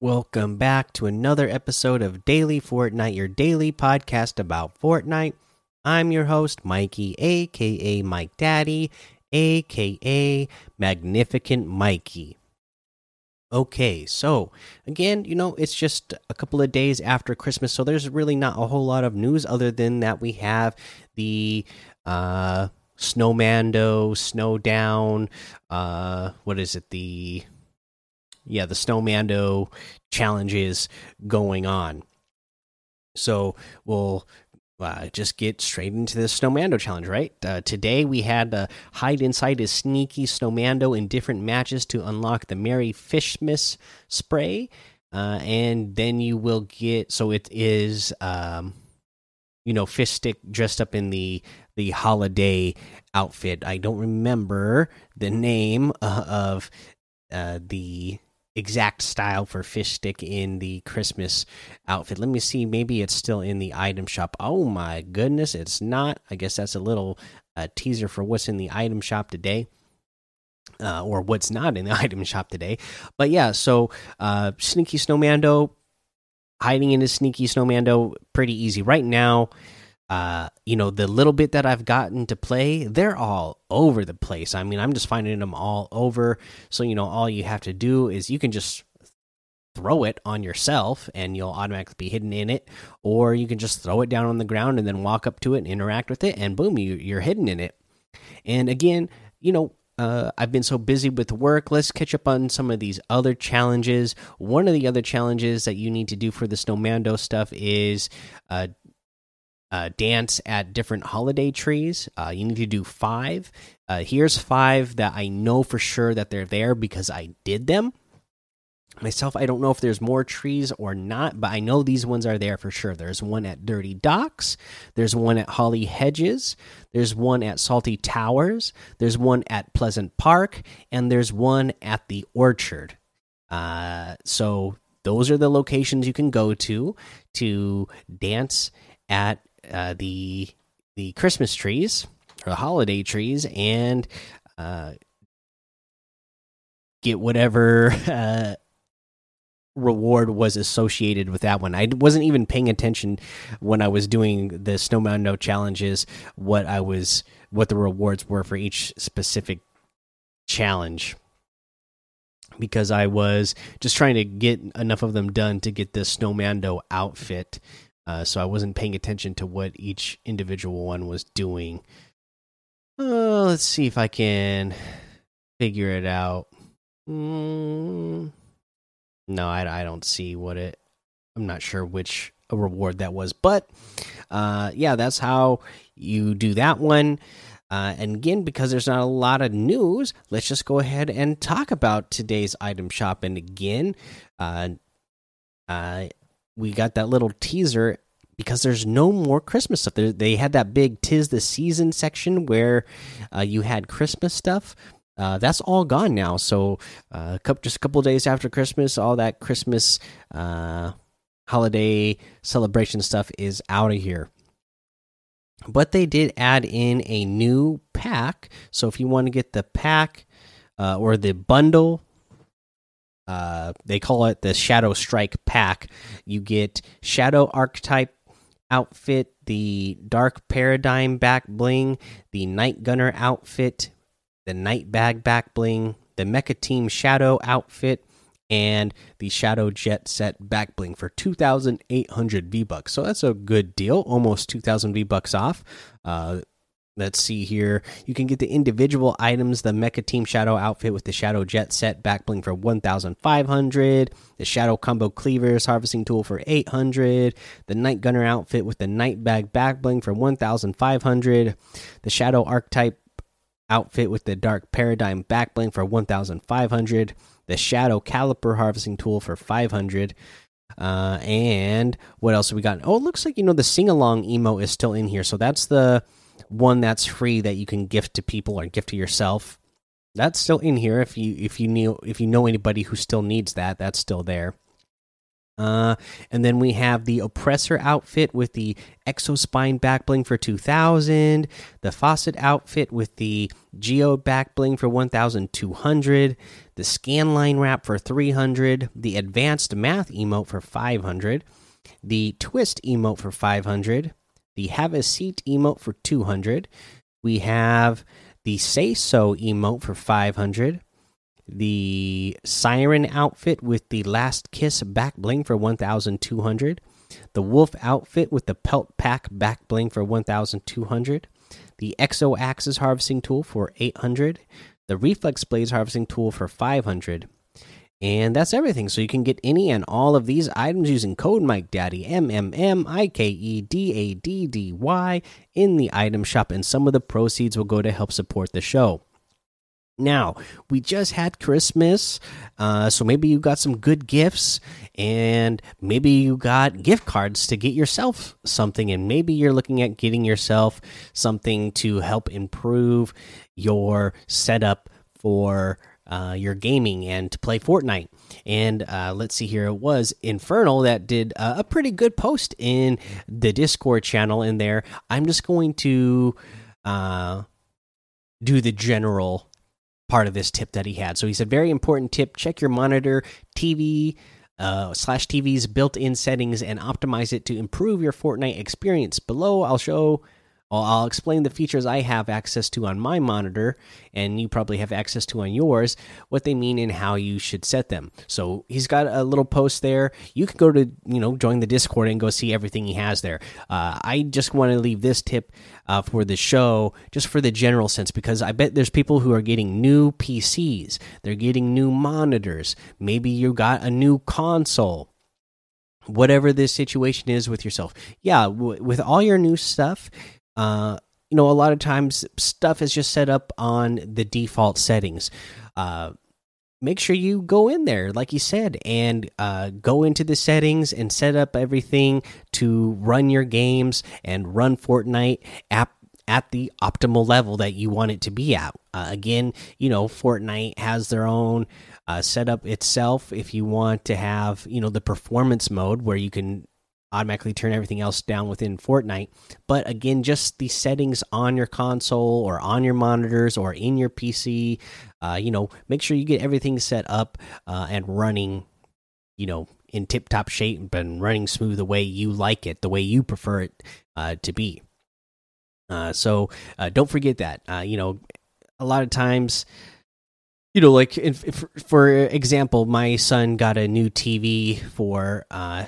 Welcome back to another episode of Daily Fortnite, your daily podcast about Fortnite. I'm your host, Mikey, aka Mike Daddy, aka Magnificent Mikey. Okay, so again, you know, it's just a couple of days after Christmas, so there's really not a whole lot of news other than that we have the uh Snowmando, Snowdown, uh what is it, the yeah, the Snowmando challenges going on. So we'll uh, just get straight into the Snowmando challenge, right? Uh, today we had the hide inside a sneaky Snowmando in different matches to unlock the Merry Fishmas spray, uh, and then you will get. So it is, um, you know, fish stick dressed up in the the holiday outfit. I don't remember the name uh, of uh, the exact style for fish stick in the Christmas outfit. Let me see. Maybe it's still in the item shop. Oh my goodness, it's not. I guess that's a little uh, teaser for what's in the item shop today. Uh, or what's not in the item shop today. But yeah, so uh, Sneaky Snowmando hiding in his Sneaky Snowmando, pretty easy. Right now, uh, you know, the little bit that I've gotten to play, they're all over the place. I mean, I'm just finding them all over. So, you know, all you have to do is you can just throw it on yourself and you'll automatically be hidden in it, or you can just throw it down on the ground and then walk up to it and interact with it, and boom, you, you're hidden in it. And again, you know, uh, I've been so busy with work. Let's catch up on some of these other challenges. One of the other challenges that you need to do for the Snowmando stuff is uh, uh, dance at different holiday trees. Uh, you need to do five. Uh, here's five that I know for sure that they're there because I did them myself. I don't know if there's more trees or not, but I know these ones are there for sure. There's one at Dirty Docks. There's one at Holly Hedges. There's one at Salty Towers. There's one at Pleasant Park, and there's one at the Orchard. Uh, so those are the locations you can go to to dance at uh, the the Christmas trees or the holiday trees and uh, get whatever uh, reward was associated with that one. I wasn't even paying attention when I was doing the Snowmando challenges what I was what the rewards were for each specific challenge because I was just trying to get enough of them done to get the Snowmando outfit uh, so I wasn't paying attention to what each individual one was doing. Uh, let's see if I can figure it out. Mm, no, I, I don't see what it. I'm not sure which reward that was, but uh, yeah, that's how you do that one. Uh, and again, because there's not a lot of news, let's just go ahead and talk about today's item shop. And again, uh, uh, we got that little teaser because there's no more Christmas stuff. they had that big "Tis the Season" section where uh, you had Christmas stuff. Uh, that's all gone now. So, uh, just a couple days after Christmas, all that Christmas uh, holiday celebration stuff is out of here. But they did add in a new pack. So, if you want to get the pack uh, or the bundle uh, they call it the Shadow Strike pack. You get Shadow Archetype outfit, the Dark Paradigm back bling, the Night Gunner outfit, the Night Bag back bling, the Mecha Team Shadow outfit, and the Shadow Jet set back bling for 2,800 V bucks. So that's a good deal, almost 2,000 V bucks off. Uh, Let's see here. You can get the individual items, the Mecha Team Shadow outfit with the Shadow Jet set backbling for 1,500, the Shadow Combo Cleavers harvesting tool for 800, the Night Gunner outfit with the Night Bag backbling for 1,500, the Shadow Archetype outfit with the Dark Paradigm backbling for 1,500, the Shadow Caliper harvesting tool for 500. Uh, and what else have we got? Oh, it looks like you know the sing along emo is still in here. So that's the one that's free that you can gift to people or gift to yourself. That's still in here if you if you know if you know anybody who still needs that, that's still there. Uh, and then we have the Oppressor outfit with the Exospine back bling for 2000, the Facet outfit with the Geode back bling for 1200, the Scanline wrap for 300, the Advanced Math emote for 500, the Twist emote for 500, the Have a Seat emote for 200. We have the Say So emote for 500 the siren outfit with the last kiss back bling for 1200 the wolf outfit with the pelt pack back bling for 1200 the exo axis harvesting tool for 800 the reflex blades harvesting tool for 500 and that's everything. So you can get any and all of these items using code mike daddy m m m i k e d a d d y in the item shop and some of the proceeds will go to help support the show. Now, we just had Christmas, uh, so maybe you got some good gifts, and maybe you got gift cards to get yourself something, and maybe you're looking at getting yourself something to help improve your setup for uh, your gaming and to play Fortnite. And uh, let's see here, it was Infernal that did uh, a pretty good post in the Discord channel in there. I'm just going to uh, do the general part of this tip that he had. So he said, very important tip: check your monitor, TV. Uh, slash TV's built-in settings and optimize it to improve your Fortnite experience. Below, I'll show I'll explain the features I have access to on my monitor, and you probably have access to on yours, what they mean and how you should set them. So he's got a little post there. You can go to, you know, join the Discord and go see everything he has there. Uh, I just want to leave this tip uh, for the show, just for the general sense, because I bet there's people who are getting new PCs, they're getting new monitors. Maybe you got a new console whatever this situation is with yourself. Yeah, with all your new stuff, uh, you know, a lot of times stuff is just set up on the default settings. Uh, make sure you go in there, like you said, and uh, go into the settings and set up everything to run your games and run Fortnite app at the optimal level that you want it to be at. Uh, again, you know, Fortnite has their own uh, setup itself. If you want to have, you know, the performance mode where you can automatically turn everything else down within Fortnite. But again, just the settings on your console or on your monitors or in your PC, uh, you know, make sure you get everything set up uh, and running, you know, in tip top shape and running smooth the way you like it, the way you prefer it uh, to be. Uh, so uh, don't forget that. Uh, you know, a lot of times you know like if, if, for example my son got a new tv for uh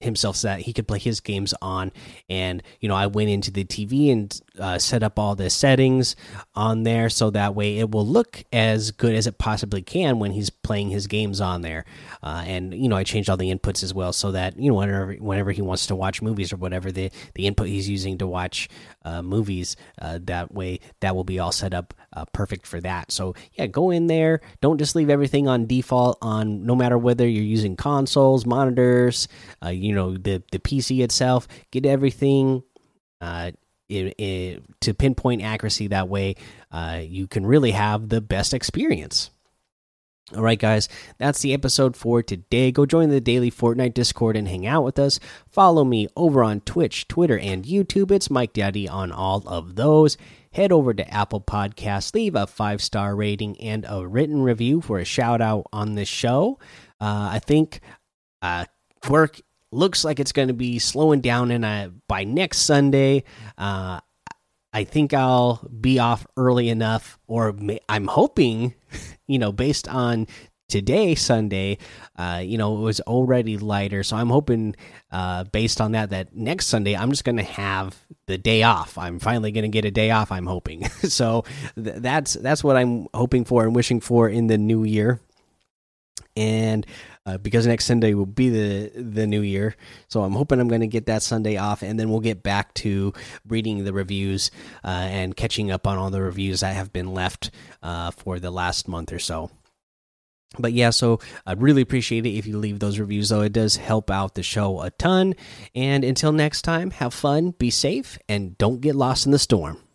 himself so that he could play his games on. And you know i went into the tv and uh, set up all the settings on there so that way it will look as good as it possibly can when he's playing his games on there. Uh, and you know i changed all the inputs as well so that you know whenever whenever he wants to watch movies or whatever the the input he's using to watch uh, movies uh, that way that will be all set up uh, perfect for that so yeah go in there don't just leave everything on default on no matter whether you're using consoles monitors uh, you know the the pc itself get everything uh, it, it, to pinpoint accuracy that way uh, you can really have the best experience all right, guys, that's the episode for today. Go join the daily Fortnite Discord and hang out with us. Follow me over on Twitch, Twitter, and YouTube. It's Mike Daddy on all of those. Head over to Apple Podcasts, leave a five star rating and a written review for a shout out on this show. Uh, I think uh, work looks like it's going to be slowing down, and uh, by next Sunday, uh, I think I'll be off early enough, or I'm hoping, you know, based on today, Sunday, uh, you know, it was already lighter. So I'm hoping, uh, based on that, that next Sunday I'm just going to have the day off. I'm finally going to get a day off. I'm hoping. so th that's that's what I'm hoping for and wishing for in the new year. And uh, because next Sunday will be the the new year. So I'm hoping I'm going to get that Sunday off, and then we'll get back to reading the reviews uh, and catching up on all the reviews that have been left uh, for the last month or so. But yeah, so I'd really appreciate it if you leave those reviews, though. It does help out the show a ton. And until next time, have fun, be safe, and don't get lost in the storm.